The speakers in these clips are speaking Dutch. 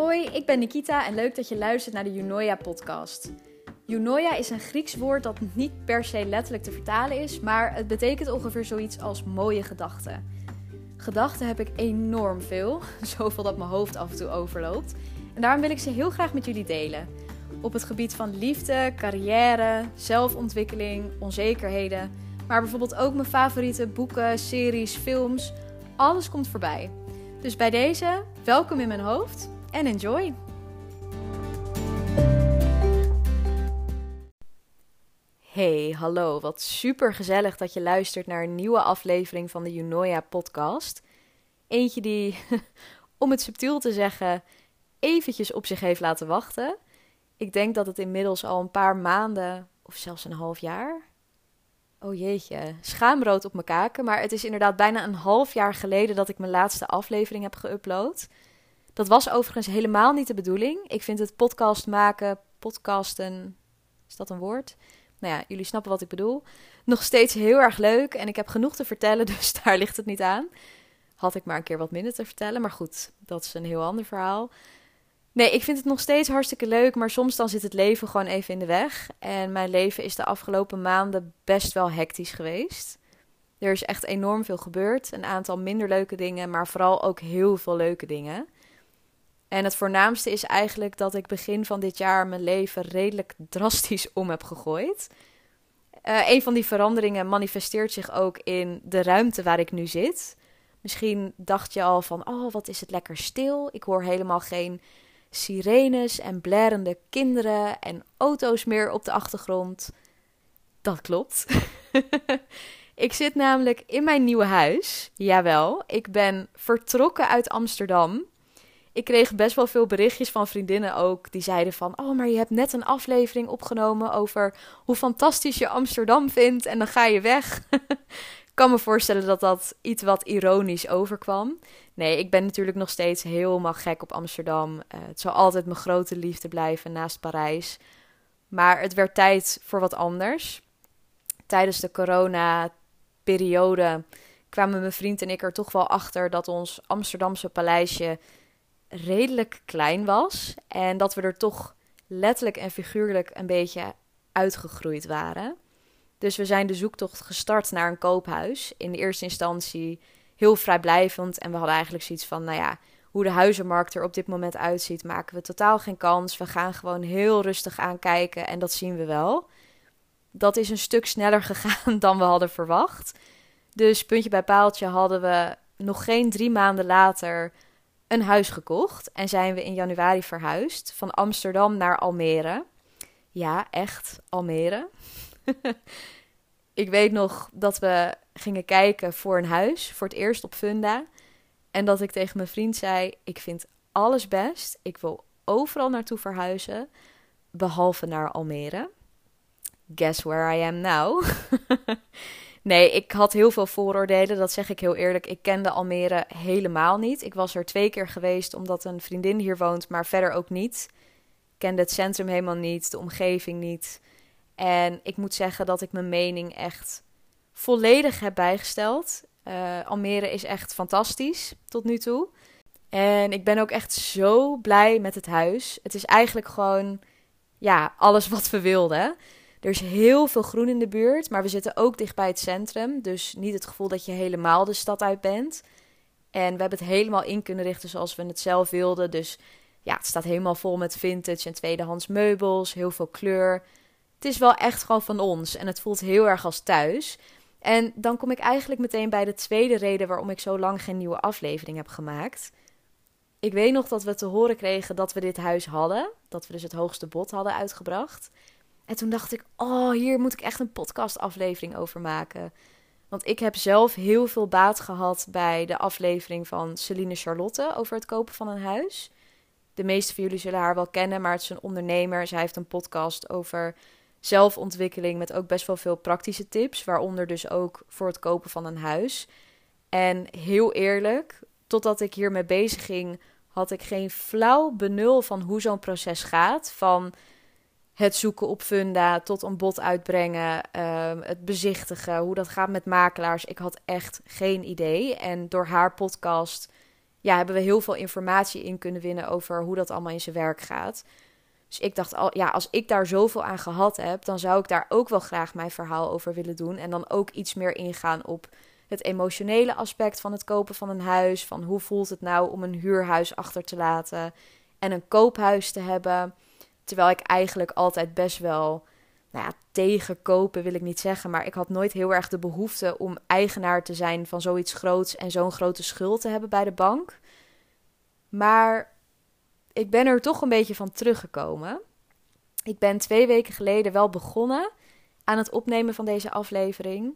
Hoi, ik ben Nikita en leuk dat je luistert naar de Junoia podcast. Junoia is een Grieks woord dat niet per se letterlijk te vertalen is, maar het betekent ongeveer zoiets als mooie gedachten. Gedachten heb ik enorm veel, zoveel dat mijn hoofd af en toe overloopt. En daarom wil ik ze heel graag met jullie delen. Op het gebied van liefde, carrière, zelfontwikkeling, onzekerheden, maar bijvoorbeeld ook mijn favoriete boeken, series, films. Alles komt voorbij. Dus bij deze, welkom in mijn hoofd en enjoy! Hey, hallo. Wat super gezellig dat je luistert naar een nieuwe aflevering van de Junoia podcast. Eentje die, om het subtiel te zeggen, eventjes op zich heeft laten wachten. Ik denk dat het inmiddels al een paar maanden of zelfs een half jaar. Oh jeetje, schaamrood op mijn kaken. Maar het is inderdaad bijna een half jaar geleden dat ik mijn laatste aflevering heb geüpload. Dat was overigens helemaal niet de bedoeling. Ik vind het podcast maken, podcasten, is dat een woord? Nou ja, jullie snappen wat ik bedoel. Nog steeds heel erg leuk en ik heb genoeg te vertellen, dus daar ligt het niet aan. Had ik maar een keer wat minder te vertellen, maar goed, dat is een heel ander verhaal. Nee, ik vind het nog steeds hartstikke leuk, maar soms dan zit het leven gewoon even in de weg. En mijn leven is de afgelopen maanden best wel hectisch geweest. Er is echt enorm veel gebeurd. Een aantal minder leuke dingen, maar vooral ook heel veel leuke dingen. En het voornaamste is eigenlijk dat ik begin van dit jaar mijn leven redelijk drastisch om heb gegooid. Uh, een van die veranderingen manifesteert zich ook in de ruimte waar ik nu zit. Misschien dacht je al van, oh wat is het lekker stil. Ik hoor helemaal geen sirenes en blerende kinderen en auto's meer op de achtergrond. Dat klopt. ik zit namelijk in mijn nieuwe huis. Jawel, ik ben vertrokken uit Amsterdam. Ik kreeg best wel veel berichtjes van vriendinnen ook. Die zeiden van, oh, maar je hebt net een aflevering opgenomen over hoe fantastisch je Amsterdam vindt. En dan ga je weg. ik kan me voorstellen dat dat iets wat ironisch overkwam. Nee, ik ben natuurlijk nog steeds helemaal gek op Amsterdam. Uh, het zal altijd mijn grote liefde blijven naast Parijs. Maar het werd tijd voor wat anders. Tijdens de corona-periode kwamen mijn vriend en ik er toch wel achter dat ons Amsterdamse paleisje redelijk klein was. En dat we er toch letterlijk en figuurlijk een beetje uitgegroeid waren. Dus we zijn de zoektocht gestart naar een koophuis. In de eerste instantie heel vrijblijvend. En we hadden eigenlijk zoiets van, nou ja, hoe de huizenmarkt er op dit moment uitziet, maken we totaal geen kans. We gaan gewoon heel rustig aankijken en dat zien we wel. Dat is een stuk sneller gegaan dan we hadden verwacht. Dus puntje bij paaltje hadden we nog geen drie maanden later een huis gekocht. En zijn we in januari verhuisd van Amsterdam naar Almere. Ja, echt Almere. ik weet nog dat we gingen kijken voor een huis, voor het eerst op Funda. En dat ik tegen mijn vriend zei: Ik vind alles best. Ik wil overal naartoe verhuizen, behalve naar Almere. Guess where I am now? nee, ik had heel veel vooroordelen, dat zeg ik heel eerlijk. Ik kende Almere helemaal niet. Ik was er twee keer geweest omdat een vriendin hier woont, maar verder ook niet. Ik kende het centrum helemaal niet, de omgeving niet. En ik moet zeggen dat ik mijn mening echt volledig heb bijgesteld. Uh, Almere is echt fantastisch tot nu toe. En ik ben ook echt zo blij met het huis. Het is eigenlijk gewoon ja, alles wat we wilden. Er is heel veel groen in de buurt, maar we zitten ook dicht bij het centrum. Dus niet het gevoel dat je helemaal de stad uit bent. En we hebben het helemaal in kunnen richten zoals we het zelf wilden. Dus ja, het staat helemaal vol met vintage en tweedehands meubels, heel veel kleur. Het is wel echt gewoon van ons en het voelt heel erg als thuis. En dan kom ik eigenlijk meteen bij de tweede reden waarom ik zo lang geen nieuwe aflevering heb gemaakt. Ik weet nog dat we te horen kregen dat we dit huis hadden. Dat we dus het hoogste bod hadden uitgebracht. En toen dacht ik, oh, hier moet ik echt een podcastaflevering over maken. Want ik heb zelf heel veel baat gehad bij de aflevering van Celine Charlotte over het kopen van een huis. De meeste van jullie zullen haar wel kennen, maar het is een ondernemer. Zij heeft een podcast over zelfontwikkeling met ook best wel veel praktische tips, waaronder dus ook voor het kopen van een huis. En heel eerlijk, totdat ik hiermee bezig ging, had ik geen flauw benul van hoe zo'n proces gaat. Van het zoeken op funda tot een bod uitbrengen, ehm, het bezichtigen, hoe dat gaat met makelaars. Ik had echt geen idee. En door haar podcast ja, hebben we heel veel informatie in kunnen winnen over hoe dat allemaal in zijn werk gaat. Dus ik dacht, al, ja, als ik daar zoveel aan gehad heb, dan zou ik daar ook wel graag mijn verhaal over willen doen. En dan ook iets meer ingaan op het emotionele aspect van het kopen van een huis. Van hoe voelt het nou om een huurhuis achter te laten en een koophuis te hebben. Terwijl ik eigenlijk altijd best wel, nou ja, tegen kopen wil ik niet zeggen. Maar ik had nooit heel erg de behoefte om eigenaar te zijn van zoiets groots en zo'n grote schuld te hebben bij de bank. Maar ik ben er toch een beetje van teruggekomen. Ik ben twee weken geleden wel begonnen aan het opnemen van deze aflevering.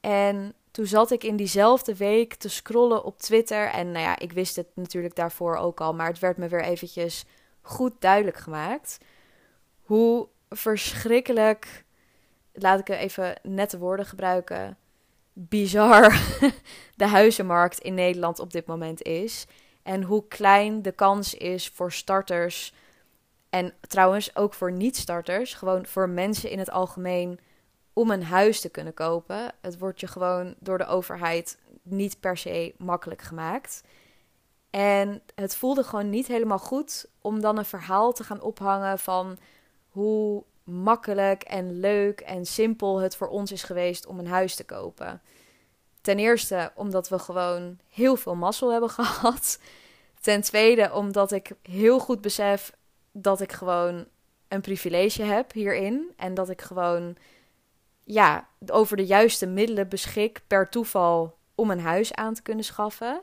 En toen zat ik in diezelfde week te scrollen op Twitter. En nou ja, ik wist het natuurlijk daarvoor ook al, maar het werd me weer eventjes goed duidelijk gemaakt. Hoe verschrikkelijk, laat ik even nette woorden gebruiken, bizar de huizenmarkt in Nederland op dit moment is. En hoe klein de kans is voor starters. En trouwens ook voor niet-starters. Gewoon voor mensen in het algemeen. Om een huis te kunnen kopen. Het wordt je gewoon door de overheid niet per se makkelijk gemaakt. En het voelde gewoon niet helemaal goed om dan een verhaal te gaan ophangen van hoe makkelijk en leuk en simpel het voor ons is geweest om een huis te kopen. Ten eerste omdat we gewoon heel veel mazzel hebben gehad. Ten tweede omdat ik heel goed besef dat ik gewoon een privilege heb hierin. En dat ik gewoon ja, over de juiste middelen beschik per toeval om een huis aan te kunnen schaffen.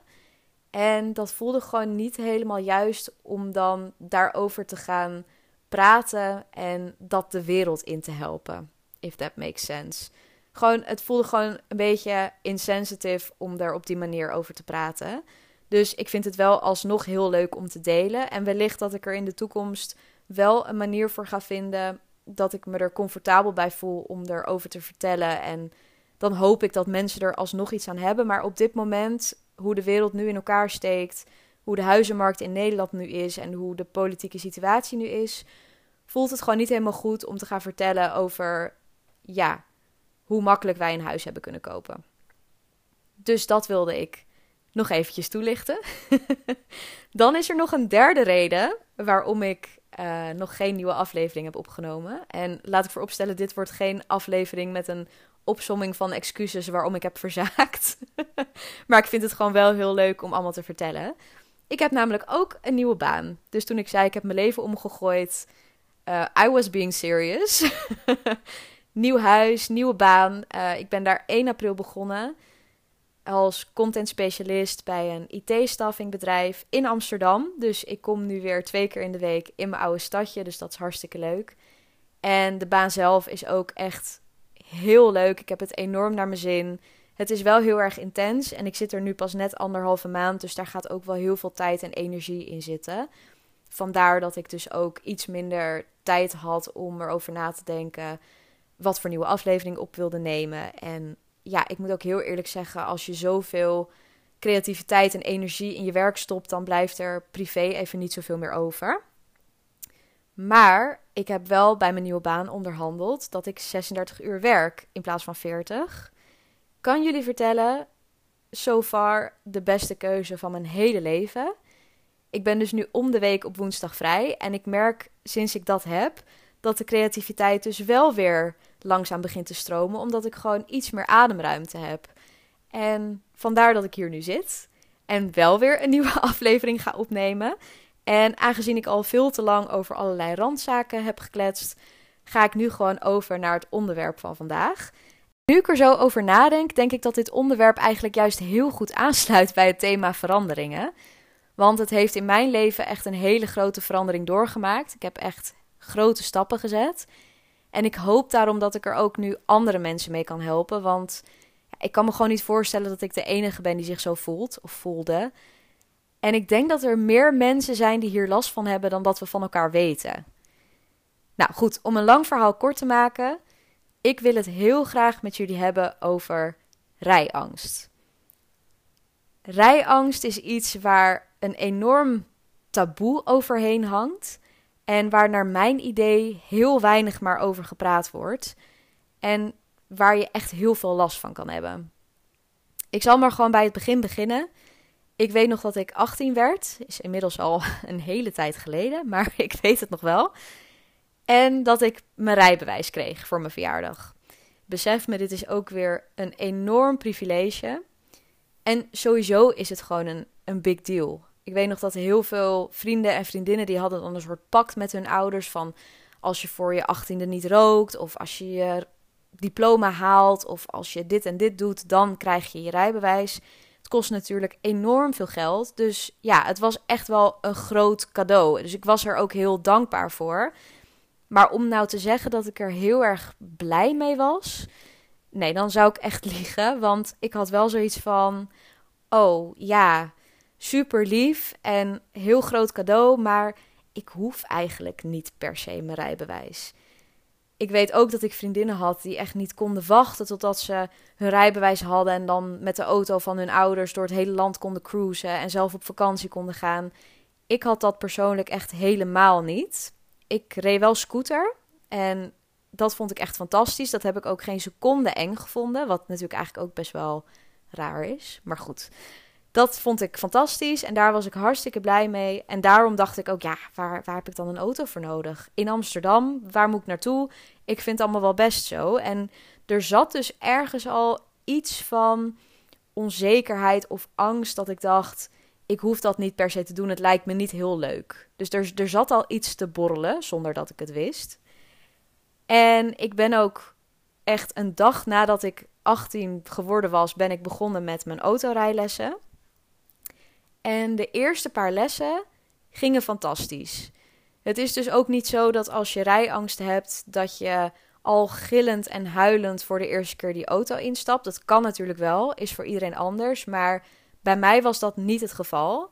En dat voelde gewoon niet helemaal juist om dan daarover te gaan praten en dat de wereld in te helpen. If that makes sense. Gewoon, het voelde gewoon een beetje insensitive om daar op die manier over te praten. Dus ik vind het wel alsnog heel leuk om te delen. En wellicht dat ik er in de toekomst wel een manier voor ga vinden dat ik me er comfortabel bij voel om erover te vertellen. En dan hoop ik dat mensen er alsnog iets aan hebben. Maar op dit moment, hoe de wereld nu in elkaar steekt, hoe de huizenmarkt in Nederland nu is en hoe de politieke situatie nu is, voelt het gewoon niet helemaal goed om te gaan vertellen over ja, hoe makkelijk wij een huis hebben kunnen kopen. Dus dat wilde ik nog eventjes toelichten. Dan is er nog een derde reden waarom ik uh, nog geen nieuwe aflevering heb opgenomen. En laat ik vooropstellen, dit wordt geen aflevering met een opsomming van excuses waarom ik heb verzaakt. maar ik vind het gewoon wel heel leuk om allemaal te vertellen. Ik heb namelijk ook een nieuwe baan. Dus toen ik zei ik heb mijn leven omgegooid, uh, I was being serious. Nieuw huis, nieuwe baan. Uh, ik ben daar 1 april begonnen als content specialist bij een IT-staffingbedrijf in Amsterdam. Dus ik kom nu weer twee keer in de week in mijn oude stadje, dus dat is hartstikke leuk. En de baan zelf is ook echt heel leuk. Ik heb het enorm naar mijn zin. Het is wel heel erg intens en ik zit er nu pas net anderhalve maand, dus daar gaat ook wel heel veel tijd en energie in zitten. Vandaar dat ik dus ook iets minder tijd had om erover na te denken wat voor nieuwe aflevering op wilde nemen en ja, ik moet ook heel eerlijk zeggen, als je zoveel creativiteit en energie in je werk stopt, dan blijft er privé even niet zoveel meer over. Maar ik heb wel bij mijn nieuwe baan onderhandeld dat ik 36 uur werk in plaats van 40. Kan jullie vertellen, so far de beste keuze van mijn hele leven. Ik ben dus nu om de week op woensdag vrij en ik merk sinds ik dat heb dat de creativiteit dus wel weer langzaam begint te stromen, omdat ik gewoon iets meer ademruimte heb. En vandaar dat ik hier nu zit en wel weer een nieuwe aflevering ga opnemen. En aangezien ik al veel te lang over allerlei randzaken heb gekletst, ga ik nu gewoon over naar het onderwerp van vandaag. Nu ik er zo over nadenk, denk ik dat dit onderwerp eigenlijk juist heel goed aansluit bij het thema veranderingen. Want het heeft in mijn leven echt een hele grote verandering doorgemaakt. Ik heb echt grote stappen gezet. En ik hoop daarom dat ik er ook nu andere mensen mee kan helpen. Want ik kan me gewoon niet voorstellen dat ik de enige ben die zich zo voelt of voelde. En ik denk dat er meer mensen zijn die hier last van hebben dan dat we van elkaar weten. Nou goed, om een lang verhaal kort te maken. Ik wil het heel graag met jullie hebben over rijangst. Rijangst is iets waar een enorm taboe overheen hangt. En waar naar mijn idee heel weinig maar over gepraat wordt. En waar je echt heel veel last van kan hebben. Ik zal maar gewoon bij het begin beginnen. Ik weet nog dat ik 18 werd. Is inmiddels al een hele tijd geleden, maar ik weet het nog wel. En dat ik mijn rijbewijs kreeg voor mijn verjaardag. Besef me, dit is ook weer een enorm privilege. En sowieso is het gewoon een, een big deal. Ik weet nog dat heel veel vrienden en vriendinnen die hadden dan een soort pact met hun ouders van als je voor je achttiende niet rookt of als je je diploma haalt of als je dit en dit doet, dan krijg je je rijbewijs. Het kost natuurlijk enorm veel geld. Dus ja, het was echt wel een groot cadeau. Dus ik was er ook heel dankbaar voor. Maar om nou te zeggen dat ik er heel erg blij mee was, nee, dan zou ik echt liegen. Want ik had wel zoiets van: oh ja, super lief en heel groot cadeau, maar ik hoef eigenlijk niet per se mijn rijbewijs. Ik weet ook dat ik vriendinnen had die echt niet konden wachten totdat ze hun rijbewijs hadden en dan met de auto van hun ouders door het hele land konden cruisen en zelf op vakantie konden gaan. Ik had dat persoonlijk echt helemaal niet. Ik reed wel scooter en dat vond ik echt fantastisch. Dat heb ik ook geen seconde eng gevonden, wat natuurlijk eigenlijk ook best wel raar is. Maar goed, dat vond ik fantastisch en daar was ik hartstikke blij mee. En daarom dacht ik ook, ja, waar, waar heb ik dan een auto voor nodig? In Amsterdam, waar moet ik naartoe? Ik vind het allemaal wel best zo. En er zat dus ergens al iets van onzekerheid of angst dat ik dacht, ik hoef dat niet per se te doen. Het lijkt me niet heel leuk. Dus er, er zat al iets te borrelen zonder dat ik het wist. En ik ben ook echt een dag nadat ik 18 geworden was, ben ik begonnen met mijn autorijlessen. En de eerste paar lessen gingen fantastisch. Het is dus ook niet zo dat als je rijangst hebt, dat je al gillend en huilend voor de eerste keer die auto instapt. Dat kan natuurlijk wel, is voor iedereen anders. Maar bij mij was dat niet het geval.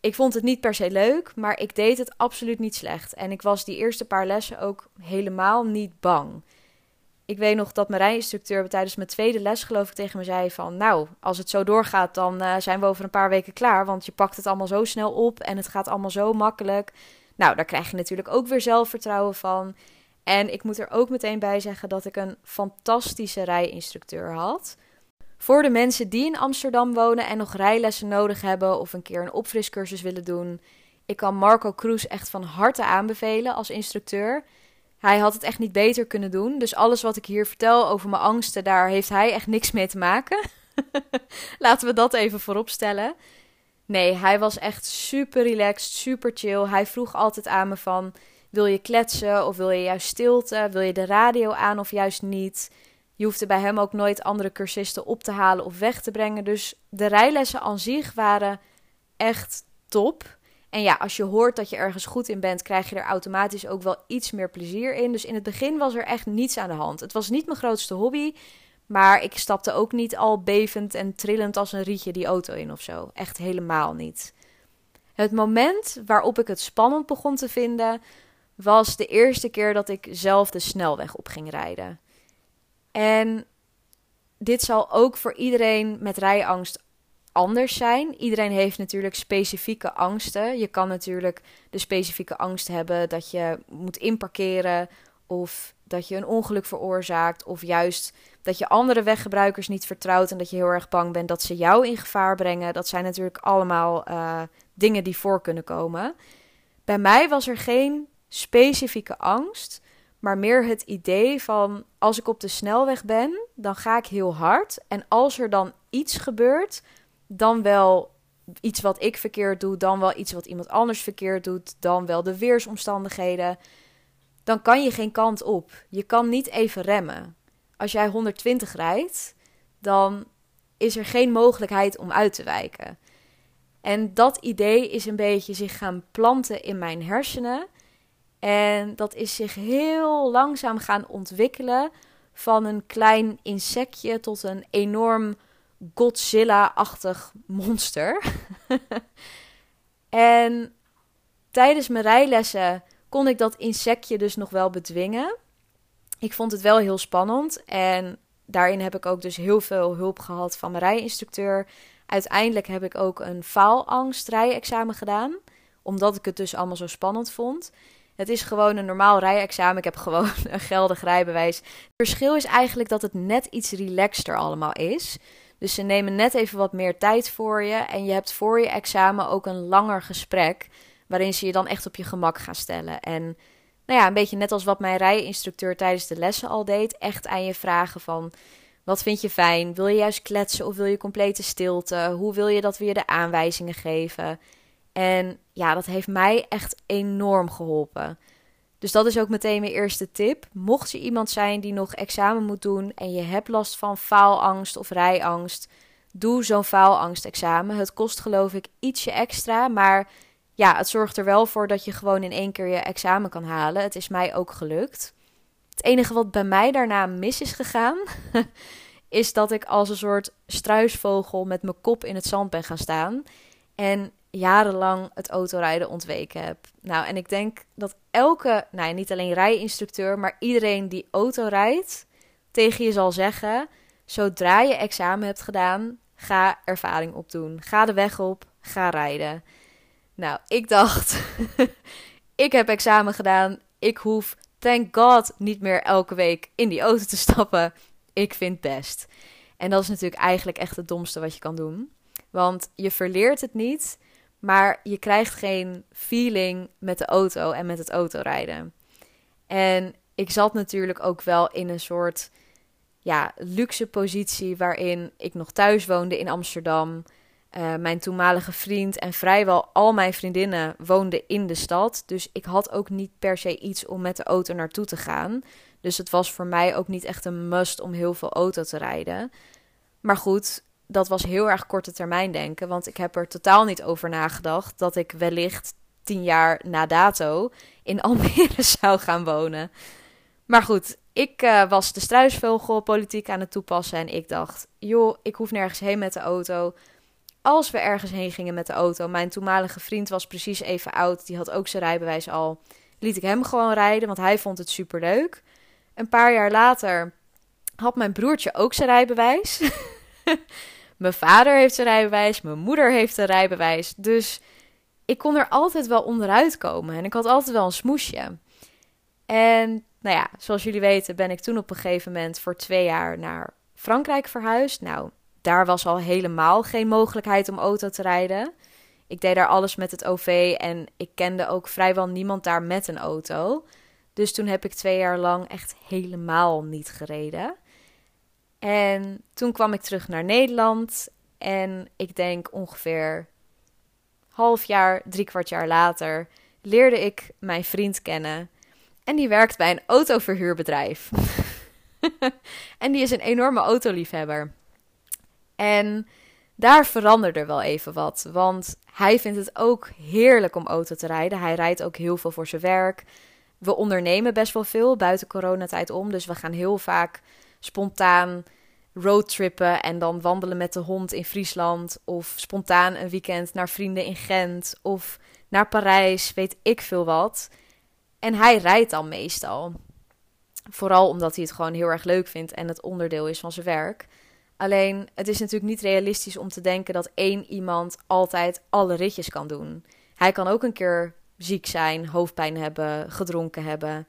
Ik vond het niet per se leuk, maar ik deed het absoluut niet slecht. En ik was die eerste paar lessen ook helemaal niet bang ik weet nog dat mijn rijinstructeur tijdens mijn tweede les geloof ik tegen me zei van... Nou, als het zo doorgaat, dan uh, zijn we over een paar weken klaar. Want je pakt het allemaal zo snel op en het gaat allemaal zo makkelijk. Nou, daar krijg je natuurlijk ook weer zelfvertrouwen van. En ik moet er ook meteen bij zeggen dat ik een fantastische rijinstructeur had. Voor de mensen die in Amsterdam wonen en nog rijlessen nodig hebben... of een keer een opfriscursus willen doen... Ik kan Marco Cruz echt van harte aanbevelen als instructeur... Hij had het echt niet beter kunnen doen. Dus alles wat ik hier vertel over mijn angsten, daar heeft hij echt niks mee te maken. Laten we dat even voorop stellen. Nee, hij was echt super relaxed, super chill. Hij vroeg altijd aan me van, wil je kletsen of wil je juist stilte? Wil je de radio aan of juist niet? Je hoefde bij hem ook nooit andere cursisten op te halen of weg te brengen. Dus de rijlessen aan zich waren echt top. En ja, als je hoort dat je ergens goed in bent, krijg je er automatisch ook wel iets meer plezier in. Dus in het begin was er echt niets aan de hand. Het was niet mijn grootste hobby, maar ik stapte ook niet al bevend en trillend als een rietje die auto in of zo. Echt helemaal niet. Het moment waarop ik het spannend begon te vinden, was de eerste keer dat ik zelf de snelweg op ging rijden. En dit zal ook voor iedereen met rijangst anders zijn. Iedereen heeft natuurlijk specifieke angsten. Je kan natuurlijk de specifieke angst hebben dat je moet inparkeren of dat je een ongeluk veroorzaakt of juist dat je andere weggebruikers niet vertrouwt en dat je heel erg bang bent dat ze jou in gevaar brengen. Dat zijn natuurlijk allemaal uh, dingen die voor kunnen komen. Bij mij was er geen specifieke angst, maar meer het idee van als ik op de snelweg ben, dan ga ik heel hard en als er dan iets gebeurt, dan wel iets wat ik verkeerd doe, dan wel iets wat iemand anders verkeerd doet, dan wel de weersomstandigheden. Dan kan je geen kant op. Je kan niet even remmen. Als jij 120 rijdt, dan is er geen mogelijkheid om uit te wijken. En dat idee is een beetje zich gaan planten in mijn hersenen. En dat is zich heel langzaam gaan ontwikkelen van een klein insectje tot een enorm Godzilla-achtig monster. en tijdens mijn rijlessen kon ik dat insectje dus nog wel bedwingen. Ik vond het wel heel spannend en daarin heb ik ook dus heel veel hulp gehad van mijn rijinstructeur. Uiteindelijk heb ik ook een faalangst rijexamen gedaan, omdat ik het dus allemaal zo spannend vond. Het is gewoon een normaal rijexamen. Ik heb gewoon een geldig rijbewijs. Het verschil is eigenlijk dat het net iets relaxter allemaal is. Dus ze nemen net even wat meer tijd voor je. En je hebt voor je examen ook een langer gesprek. Waarin ze je dan echt op je gemak gaan stellen. En nou ja, een beetje net als wat mijn rijinstructeur tijdens de lessen al deed. Echt aan je vragen van. Wat vind je fijn? Wil je juist kletsen of wil je complete stilte? Hoe wil je dat we je de aanwijzingen geven? En ja, dat heeft mij echt enorm geholpen. Dus dat is ook meteen mijn eerste tip. Mocht je iemand zijn die nog examen moet doen en je hebt last van faalangst of rijangst, doe zo'n faalangstexamen. Het kost geloof ik ietsje extra, maar ja, het zorgt er wel voor dat je gewoon in één keer je examen kan halen. Het is mij ook gelukt. Het enige wat bij mij daarna mis is gegaan, is dat ik als een soort struisvogel met mijn kop in het zand ben gaan staan. En jarenlang het autorijden ontweken heb. Nou, en ik denk dat elke, nou niet alleen rijinstructeur, maar iedereen die auto rijdt, tegen je zal zeggen: zodra je examen hebt gedaan, ga ervaring opdoen. Ga de weg op, ga rijden. Nou, ik dacht, ik heb examen gedaan. Ik hoef, thank God, niet meer elke week in die auto te stappen. Ik vind best. En dat is natuurlijk eigenlijk echt het domste wat je kan doen. Want je verleert het niet, maar je krijgt geen feeling met de auto en met het autorijden. En ik zat natuurlijk ook wel in een soort ja, luxe positie waarin ik nog thuis woonde in Amsterdam. Uh, mijn toenmalige vriend en vrijwel al mijn vriendinnen woonden in de stad. Dus ik had ook niet per se iets om met de auto naartoe te gaan. Dus het was voor mij ook niet echt een must om heel veel auto te rijden. Maar goed, dat was heel erg korte termijn denken. Want ik heb er totaal niet over nagedacht dat ik wellicht tien jaar na dato in Almere zou gaan wonen. Maar goed, ik uh, was de struisvogelpolitiek aan het toepassen en ik dacht, joh, ik hoef nergens heen met de auto. Als we ergens heen gingen met de auto, mijn toenmalige vriend was precies even oud, die had ook zijn rijbewijs al, liet ik hem gewoon rijden, want hij vond het superleuk. Een paar jaar later had mijn broertje ook zijn rijbewijs. Mijn vader heeft een rijbewijs, mijn moeder heeft een rijbewijs. Dus ik kon er altijd wel onderuit komen en ik had altijd wel een smoesje. En nou ja, zoals jullie weten ben ik toen op een gegeven moment voor twee jaar naar Frankrijk verhuisd. Nou, daar was al helemaal geen mogelijkheid om auto te rijden. Ik deed daar alles met het OV en ik kende ook vrijwel niemand daar met een auto. Dus toen heb ik twee jaar lang echt helemaal niet gereden. En toen kwam ik terug naar Nederland. En ik denk ongeveer half jaar, drie kwart jaar later, leerde ik mijn vriend kennen. En die werkt bij een autoverhuurbedrijf. en die is een enorme autoliefhebber. En daar veranderde wel even wat. Want hij vindt het ook heerlijk om auto te rijden. Hij rijdt ook heel veel voor zijn werk. We ondernemen best wel veel buiten coronatijd om. Dus we gaan heel vaak spontaan roadtrippen en dan wandelen met de hond in Friesland. Of spontaan een weekend naar vrienden in Gent. Of naar Parijs, weet ik veel wat. En hij rijdt dan meestal. Vooral omdat hij het gewoon heel erg leuk vindt en het onderdeel is van zijn werk. Alleen, het is natuurlijk niet realistisch om te denken dat één iemand altijd alle ritjes kan doen. Hij kan ook een keer ziek zijn, hoofdpijn hebben, gedronken hebben.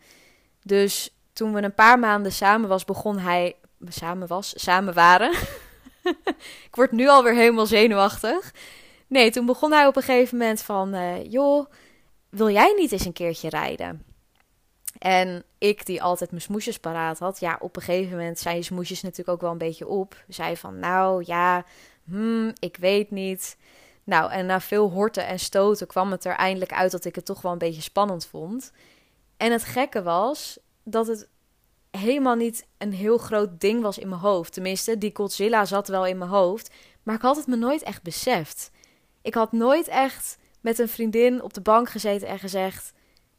Dus toen we een paar maanden samen was, begon hij samen was, samen waren. ik word nu alweer helemaal zenuwachtig. Nee, toen begon hij op een gegeven moment van, uh, joh, wil jij niet eens een keertje rijden? En ik, die altijd mijn smoesjes paraat had, ja, op een gegeven moment zijn je smoesjes natuurlijk ook wel een beetje op. Zei van, nou ja, hmm, ik weet niet. Nou, en na veel horten en stoten kwam het er eindelijk uit dat ik het toch wel een beetje spannend vond. En het gekke was dat het helemaal niet een heel groot ding was in mijn hoofd. Tenminste, die Godzilla zat wel in mijn hoofd, maar ik had het me nooit echt beseft. Ik had nooit echt met een vriendin op de bank gezeten en gezegd: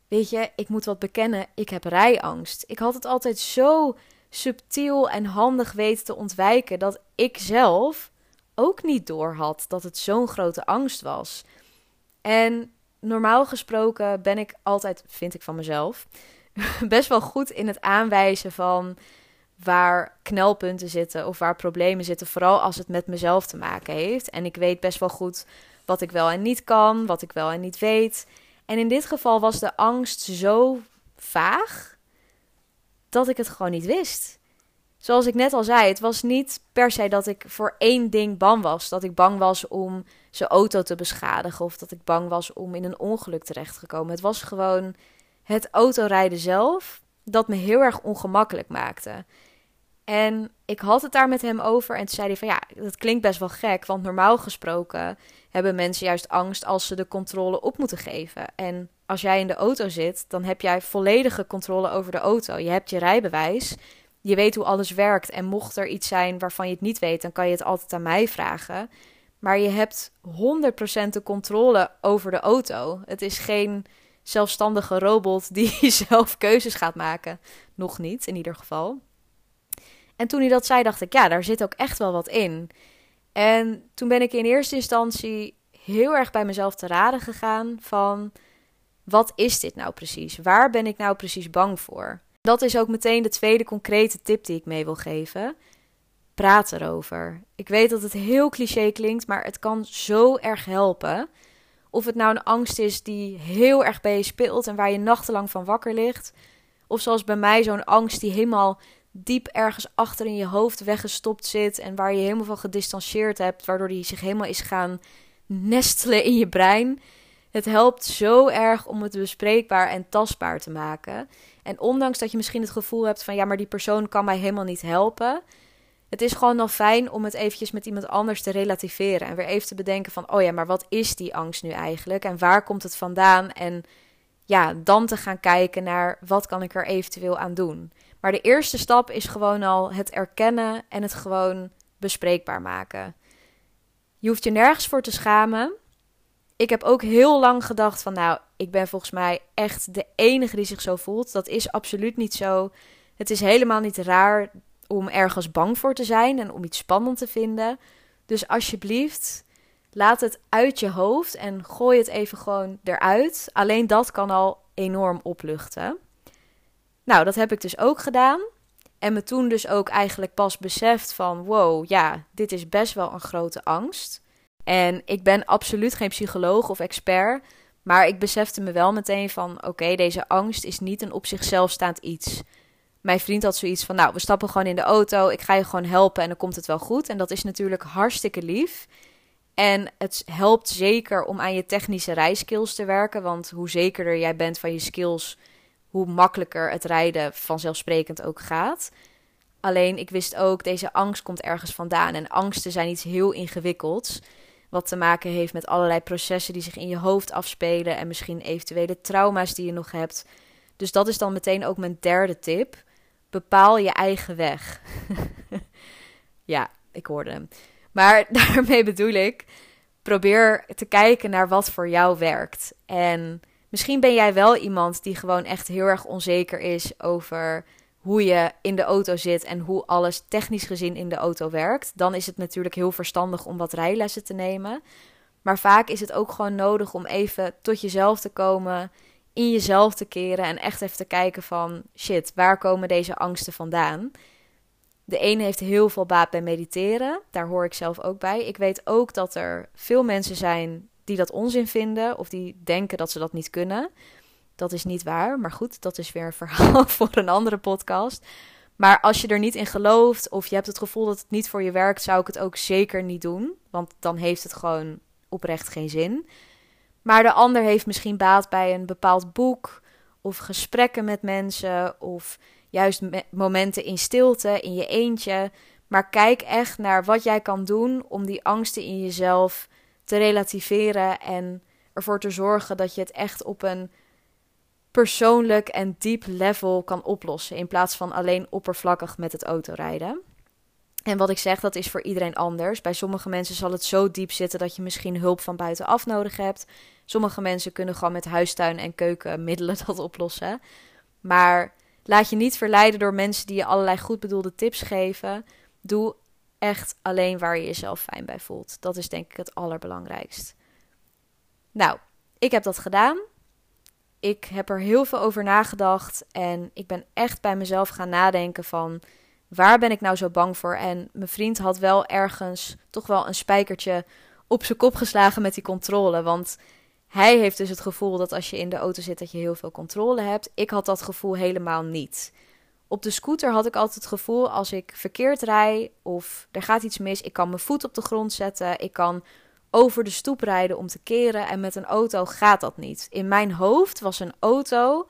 Weet je, ik moet wat bekennen, ik heb rijangst. Ik had het altijd zo subtiel en handig weten te ontwijken dat ik zelf ook niet door had dat het zo'n grote angst was. En normaal gesproken ben ik altijd, vind ik van mezelf, best wel goed in het aanwijzen van waar knelpunten zitten of waar problemen zitten, vooral als het met mezelf te maken heeft. En ik weet best wel goed wat ik wel en niet kan, wat ik wel en niet weet. En in dit geval was de angst zo vaag dat ik het gewoon niet wist. zoals ik net al zei, het was niet per se dat ik voor één ding bang was. Dat ik bang was om zijn auto te beschadigen of dat ik bang was om in een ongeluk terecht te komen. Het was gewoon het autorijden zelf dat me heel erg ongemakkelijk maakte. En ik had het daar met hem over en toen zei hij van ja, dat klinkt best wel gek, want normaal gesproken hebben mensen juist angst als ze de controle op moeten geven. En als jij in de auto zit, dan heb jij volledige controle over de auto. Je hebt je rijbewijs, je weet hoe alles werkt en mocht er iets zijn waarvan je het niet weet, dan kan je het altijd aan mij vragen. Maar je hebt 100% de controle over de auto. Het is geen zelfstandige robot die zelf keuzes gaat maken. Nog niet, in ieder geval. En toen hij dat zei, dacht ik, ja, daar zit ook echt wel wat in. En toen ben ik in eerste instantie heel erg bij mezelf te raden gegaan van wat is dit nou precies? Waar ben ik nou precies bang voor? Dat is ook meteen de tweede concrete tip die ik mee wil geven. Praat erover. Ik weet dat het heel cliché klinkt, maar het kan zo erg helpen. Of het nou een angst is die heel erg bij je speelt en waar je nachtenlang van wakker ligt. Of zoals bij mij zo'n angst die helemaal diep ergens achter in je hoofd weggestopt zit en waar je helemaal van gedistanceerd hebt, waardoor die zich helemaal is gaan nestelen in je brein. Het helpt zo erg om het bespreekbaar en tastbaar te maken. En ondanks dat je misschien het gevoel hebt van ja, maar die persoon kan mij helemaal niet helpen. Het is gewoon al fijn om het eventjes met iemand anders te relativeren. En weer even te bedenken van, oh ja, maar wat is die angst nu eigenlijk? En waar komt het vandaan? En ja, dan te gaan kijken naar wat kan ik er eventueel aan doen. Maar de eerste stap is gewoon al het erkennen en het gewoon bespreekbaar maken. Je hoeft je nergens voor te schamen. Ik heb ook heel lang gedacht van nou, ik ben volgens mij echt de enige die zich zo voelt. Dat is absoluut niet zo. Het is helemaal niet raar om ergens bang voor te zijn en om iets spannend te vinden. Dus alsjeblieft, laat het uit je hoofd en gooi het even gewoon eruit. Alleen dat kan al enorm opluchten. Nou, dat heb ik dus ook gedaan. En me toen dus ook eigenlijk pas beseft van wow, ja, dit is best wel een grote angst. En ik ben absoluut geen psycholoog of expert, maar ik besefte me wel meteen van oké, deze angst is niet een op zichzelf staand iets. Mijn vriend had zoiets van nou, we stappen gewoon in de auto, ik ga je gewoon helpen en dan komt het wel goed. En dat is natuurlijk hartstikke lief. En het helpt zeker om aan je technische rijskills te werken, want hoe zekerder jij bent van je skills, hoe makkelijker het rijden vanzelfsprekend ook gaat. Alleen ik wist ook, deze angst komt ergens vandaan. En angsten zijn iets heel ingewikkelds. Wat te maken heeft met allerlei processen die zich in je hoofd afspelen. En misschien eventuele trauma's die je nog hebt. Dus dat is dan meteen ook mijn derde tip. Bepaal je eigen weg. ja, ik hoorde hem. Maar daarmee bedoel ik, probeer te kijken naar wat voor jou werkt. En Misschien ben jij wel iemand die gewoon echt heel erg onzeker is over hoe je in de auto zit en hoe alles technisch gezien in de auto werkt. Dan is het natuurlijk heel verstandig om wat rijlessen te nemen. Maar vaak is het ook gewoon nodig om even tot jezelf te komen, in jezelf te keren en echt even te kijken van shit, waar komen deze angsten vandaan? De ene heeft heel veel baat bij mediteren, daar hoor ik zelf ook bij. Ik weet ook dat er veel mensen zijn die dat onzin vinden of die denken dat ze dat niet kunnen. Dat is niet waar, maar goed, dat is weer een verhaal voor een andere podcast. Maar als je er niet in gelooft of je hebt het gevoel dat het niet voor je werkt, zou ik het ook zeker niet doen. Want dan heeft het gewoon oprecht geen zin. Maar de ander heeft misschien baat bij een bepaald boek of gesprekken met mensen of juist momenten in stilte, in je eentje. Maar kijk echt naar wat jij kan doen om die angsten in jezelf te relativeren en ervoor te zorgen dat je het echt op een persoonlijk en diep level kan oplossen. In plaats van alleen oppervlakkig met het autorijden. En wat ik zeg, dat is voor iedereen anders. Bij sommige mensen zal het zo diep zitten dat je misschien hulp van buitenaf nodig hebt. Sommige mensen kunnen gewoon met huistuin en keukenmiddelen dat oplossen. Maar laat je niet verleiden door mensen die je allerlei goed bedoelde tips geven. Doe echt alleen waar je jezelf fijn bij voelt. Dat is denk ik het allerbelangrijkst. Nou, ik heb dat gedaan. Ik heb er heel veel over nagedacht en ik ben echt bij mezelf gaan nadenken van waar ben ik nou zo bang voor? En mijn vriend had wel ergens toch wel een spijkertje op zijn kop geslagen met die controle, want hij heeft dus het gevoel dat als je in de auto zit dat je heel veel controle hebt. Ik had dat gevoel helemaal niet Op de scooter had ik altijd het gevoel als ik verkeerd rij of er gaat iets mis, ik kan mijn voet op de grond zetten, ik kan over de stoep rijden om te keren en met een auto gaat dat niet. In mijn hoofd was een auto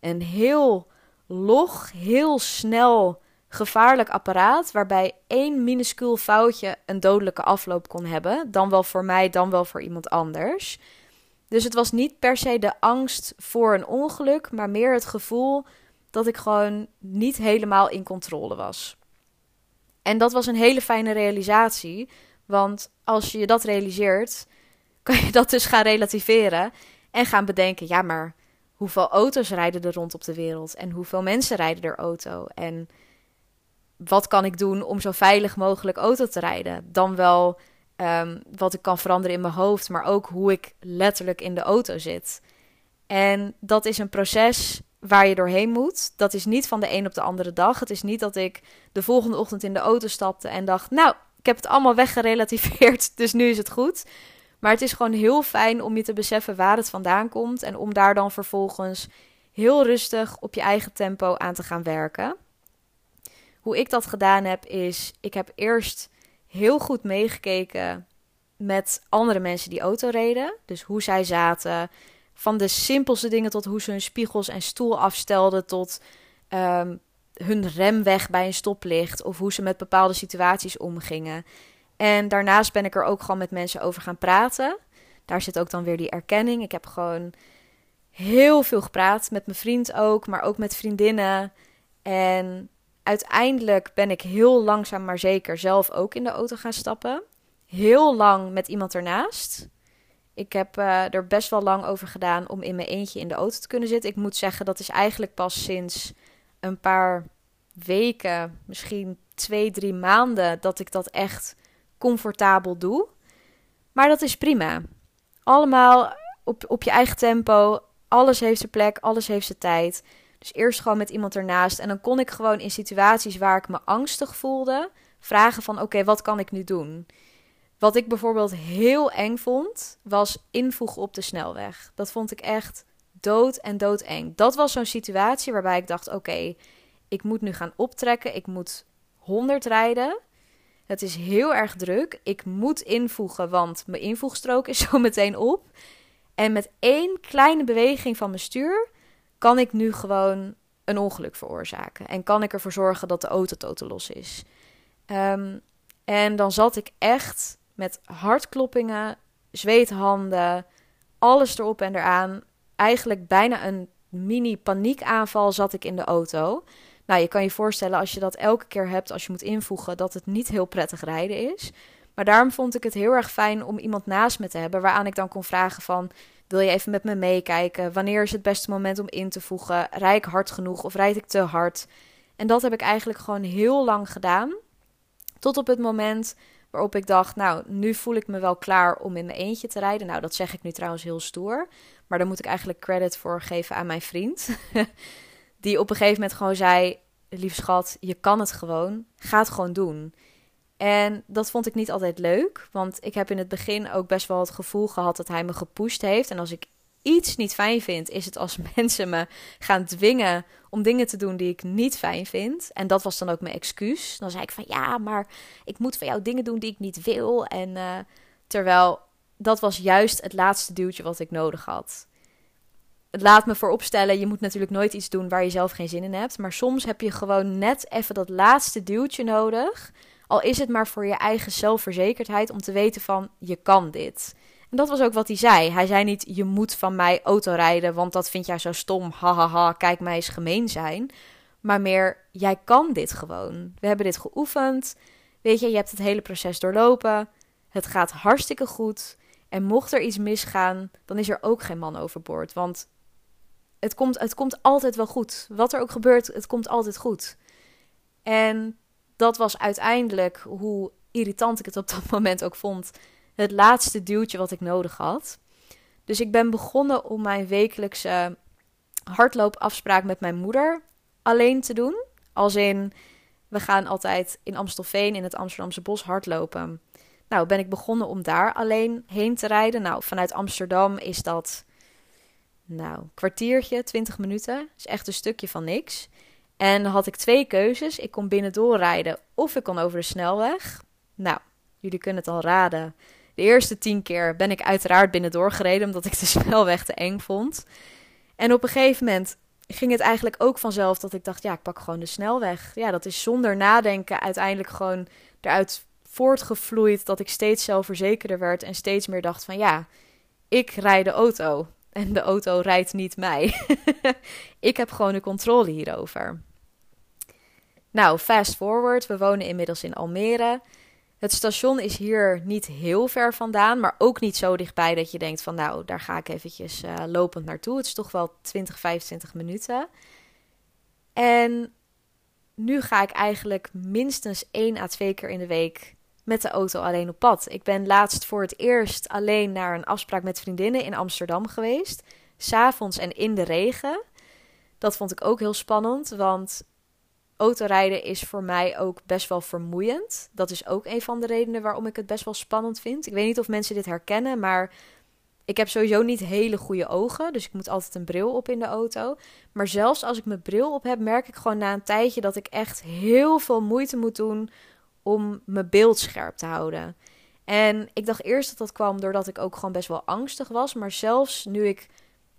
een heel log, heel snel gevaarlijk apparaat waarbij één minuscuul foutje een dodelijke afloop kon hebben, dan wel voor mij, dan wel voor iemand anders. Dus het was niet per se de angst voor een ongeluk, maar meer het gevoel dat ik gewoon niet helemaal in controle was. En dat was een hele fijne realisatie, want als je dat realiseert, kan je dat dus gaan relativeren en gaan bedenken: ja, maar hoeveel auto's rijden er rond op de wereld en hoeveel mensen rijden er auto en wat kan ik doen om zo veilig mogelijk auto te rijden? Dan wel um, wat ik kan veranderen in mijn hoofd, maar ook hoe ik letterlijk in de auto zit. En dat is een proces waar je doorheen moet. Dat is niet van de een op de andere dag. Het is niet dat ik de volgende ochtend in de auto stapte en dacht: Nou, ik heb het allemaal weggerelativeerd, dus nu is het goed. Maar het is gewoon heel fijn om je te beseffen waar het vandaan komt en om daar dan vervolgens heel rustig op je eigen tempo aan te gaan werken. Hoe ik dat gedaan heb is, ik heb eerst heel goed meegekeken met andere mensen die auto reden. Dus hoe zij zaten. Van de simpelste dingen tot hoe ze hun spiegels en stoel afstelden. Tot um, hun remweg bij een stoplicht. Of hoe ze met bepaalde situaties omgingen. En daarnaast ben ik er ook gewoon met mensen over gaan praten. Daar zit ook dan weer die erkenning. Ik heb gewoon heel veel gepraat. Met mijn vriend ook, maar ook met vriendinnen. En uiteindelijk ben ik heel langzaam maar zeker zelf ook in de auto gaan stappen. Heel lang met iemand ernaast. Ik heb uh, er best wel lang over gedaan om in mijn eentje in de auto te kunnen zitten. Ik moet zeggen, dat is eigenlijk pas sinds een paar weken, misschien twee, drie maanden, dat ik dat echt comfortabel doe. Maar dat is prima. Allemaal op, op je eigen tempo. Alles heeft zijn plek, alles heeft zijn tijd. Dus eerst gewoon met iemand ernaast. En dan kon ik gewoon in situaties waar ik me angstig voelde, vragen van oké, wat kan ik nu doen? Wat ik bijvoorbeeld heel eng vond, was invoegen op de snelweg. Dat vond ik echt dood en doodeng. Dat was zo'n situatie waarbij ik dacht: oké, ik moet nu gaan optrekken. Ik moet 100 rijden. Het is heel erg druk. Ik moet invoegen, want mijn invoegstrook is zo meteen op. En met één kleine beweging van mijn stuur kan ik nu gewoon een ongeluk veroorzaken? En kan ik ervoor zorgen dat de auto totaal los is? Um, en dan zat ik echt met hartkloppingen, zweethanden, alles erop en eraan. Eigenlijk bijna een mini paniekaanval zat ik in de auto. Nou, je kan je voorstellen als je dat elke keer hebt als je moet invoegen, dat het niet heel prettig rijden is. Maar daarom vond ik het heel erg fijn om iemand naast me te hebben, waaraan ik dan kon vragen van, wil je even met me meekijken? Wanneer is het beste moment om in te voegen? Rijd ik hard genoeg of rijd ik te hard? En dat heb ik eigenlijk gewoon heel lang gedaan. Tot op het moment waarop ik dacht, nou, nu voel ik me wel klaar om in mijn eentje te rijden. Nou, dat zeg ik nu trouwens heel stoer. Maar daar moet ik eigenlijk credit voor geven aan mijn vriend. Die op een gegeven moment gewoon zei: Lief schat, je kan het gewoon. Ga het gewoon doen. En dat vond ik niet altijd leuk, want ik heb in het begin ook best wel het gevoel gehad dat hij me gepusht heeft. En als ik iets niet fijn vind, is het als mensen me gaan dwingen om dingen te doen die ik niet fijn vind. En dat was dan ook mijn excuus. Dan zei ik van ja, maar ik moet van jou dingen doen die ik niet wil. En uh, terwijl dat was juist het laatste duwtje wat ik nodig had. Laat me vooropstellen, je moet natuurlijk nooit iets doen waar je zelf geen zin in hebt. Maar soms heb je gewoon net even dat laatste duwtje nodig al is het maar voor je eigen zelfverzekerdheid om te weten van je kan dit. En dat was ook wat hij zei. Hij zei niet je moet van mij autorijden, want dat vind jij zo stom. Hahaha, ha, ha, kijk mij eens gemeen zijn. Maar meer jij kan dit gewoon. We hebben dit geoefend. Weet je, je hebt het hele proces doorlopen. Het gaat hartstikke goed. En mocht er iets misgaan, dan is er ook geen man overboord. Want het komt, het komt altijd wel goed. Wat er ook gebeurt, het komt altijd goed. En dat was uiteindelijk, hoe irritant ik het op dat moment ook vond, het laatste duwtje wat ik nodig had. Dus ik ben begonnen om mijn wekelijkse hardloopafspraak met mijn moeder alleen te doen. Als in, we gaan altijd in Amstelveen in het Amsterdamse bos hardlopen. Nou, ben ik begonnen om daar alleen heen te rijden. Nou, vanuit Amsterdam is dat, nou, kwartiertje, 20 minuten. Is echt een stukje van niks. En had ik twee keuzes. Ik kon binnendoor rijden of ik kon over de snelweg. Nou, jullie kunnen het al raden. De eerste tien keer ben ik uiteraard binnendoor gereden omdat ik de snelweg te eng vond. En op een gegeven moment ging het eigenlijk ook vanzelf dat ik dacht, ja, ik pak gewoon de snelweg. Ja, dat is zonder nadenken uiteindelijk gewoon eruit voortgevloeid dat ik steeds zelfverzekerder werd en steeds meer dacht van ja, ik rijd de auto en de auto rijdt niet mij. ik heb gewoon de controle hierover. Nou, fast forward, we wonen inmiddels in Almere. Het station is hier niet heel ver vandaan, maar ook niet zo dichtbij dat je denkt van nou, daar ga ik eventjes uh, lopend naartoe. Het is toch wel 20, 25 minuten. En nu ga ik eigenlijk minstens één à twee keer in de week met de auto alleen op pad. Ik ben laatst voor het eerst alleen naar een afspraak met vriendinnen in Amsterdam geweest. S'avonds en in de regen. Dat vond ik ook heel spannend, want autorijden is voor mij ook best wel vermoeiend. Dat is ook een van de redenen waarom ik het best wel spannend vind. Ik weet niet of mensen dit herkennen, maar ik heb sowieso niet hele goede ogen. Dus ik moet altijd een bril op in de auto. Maar zelfs als ik mijn bril op heb, merk ik gewoon na een tijdje dat ik echt heel veel moeite moet doen om mijn beeld scherp te houden. En ik dacht eerst dat dat kwam doordat ik ook gewoon best wel angstig was. Maar zelfs nu ik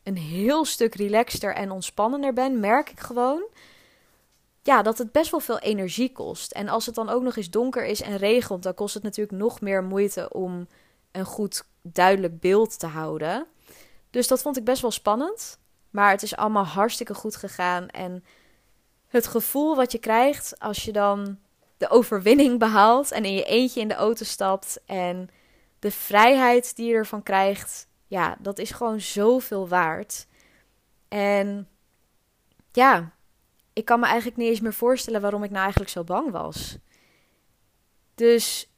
een heel stuk relaxter en ontspannender ben, merk ik gewoon ja, dat het best wel veel energie kost. En als het dan ook nog eens donker is en regent, dan kost het natuurlijk nog meer moeite om een goed duidelijk beeld te houden. Dus dat vond ik best wel spannend. Maar het is allemaal hartstikke goed gegaan. En het gevoel wat je krijgt als je dan de overwinning behaalt en in je eentje in de auto stapt en de vrijheid die je ervan krijgt, ja, dat is gewoon zoveel waard. En ja, ik kan me eigenlijk niet eens meer voorstellen waarom ik nou eigenlijk zo bang was. Dus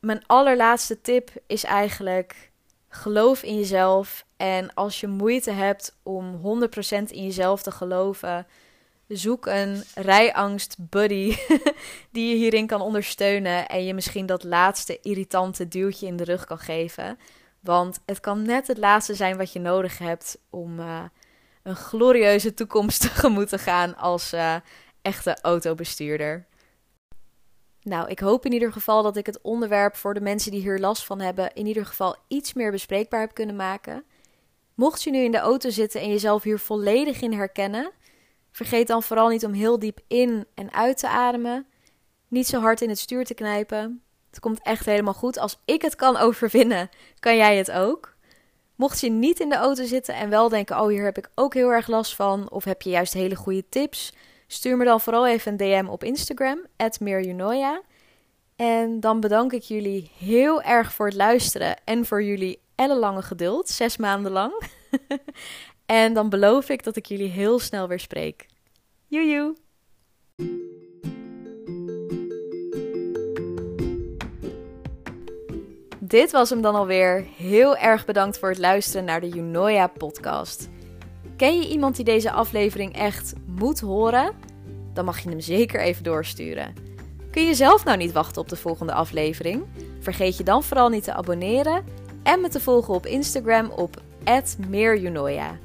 mijn allerlaatste tip is eigenlijk: geloof in jezelf. En als je moeite hebt om 100% in jezelf te geloven, zoek een rijangst buddy die je hierin kan ondersteunen en je misschien dat laatste irritante duwtje in de rug kan geven. Want het kan net het laatste zijn wat je nodig hebt om uh, een glorieuze toekomst tegemoet te gaan als uh, echte autobestuurder. Nou, ik hoop in ieder geval dat ik het onderwerp voor de mensen die hier last van hebben, in ieder geval iets meer bespreekbaar heb kunnen maken. Mocht je nu in de auto zitten en jezelf hier volledig in herkennen, vergeet dan vooral niet om heel diep in en uit te ademen. Niet zo hard in het stuur te knijpen. Het komt echt helemaal goed. Als ik het kan overwinnen, kan jij het ook. Mocht je niet in de auto zitten en wel denken: oh, hier heb ik ook heel erg last van, of heb je juist hele goede tips, stuur me dan vooral even een DM op Instagram, @meerjunoya. En dan bedank ik jullie heel erg voor het luisteren en voor jullie ellenlange geduld, zes maanden lang. en dan beloof ik dat ik jullie heel snel weer spreek. Joejoe! Dit was hem dan alweer. Heel erg bedankt voor het luisteren naar de Junoya podcast. Ken je iemand die deze aflevering echt moet horen? Dan mag je hem zeker even doorsturen. Kun je zelf nou niet wachten op de volgende aflevering? Vergeet je dan vooral niet te abonneren en me te volgen op Instagram op @meerjunoya.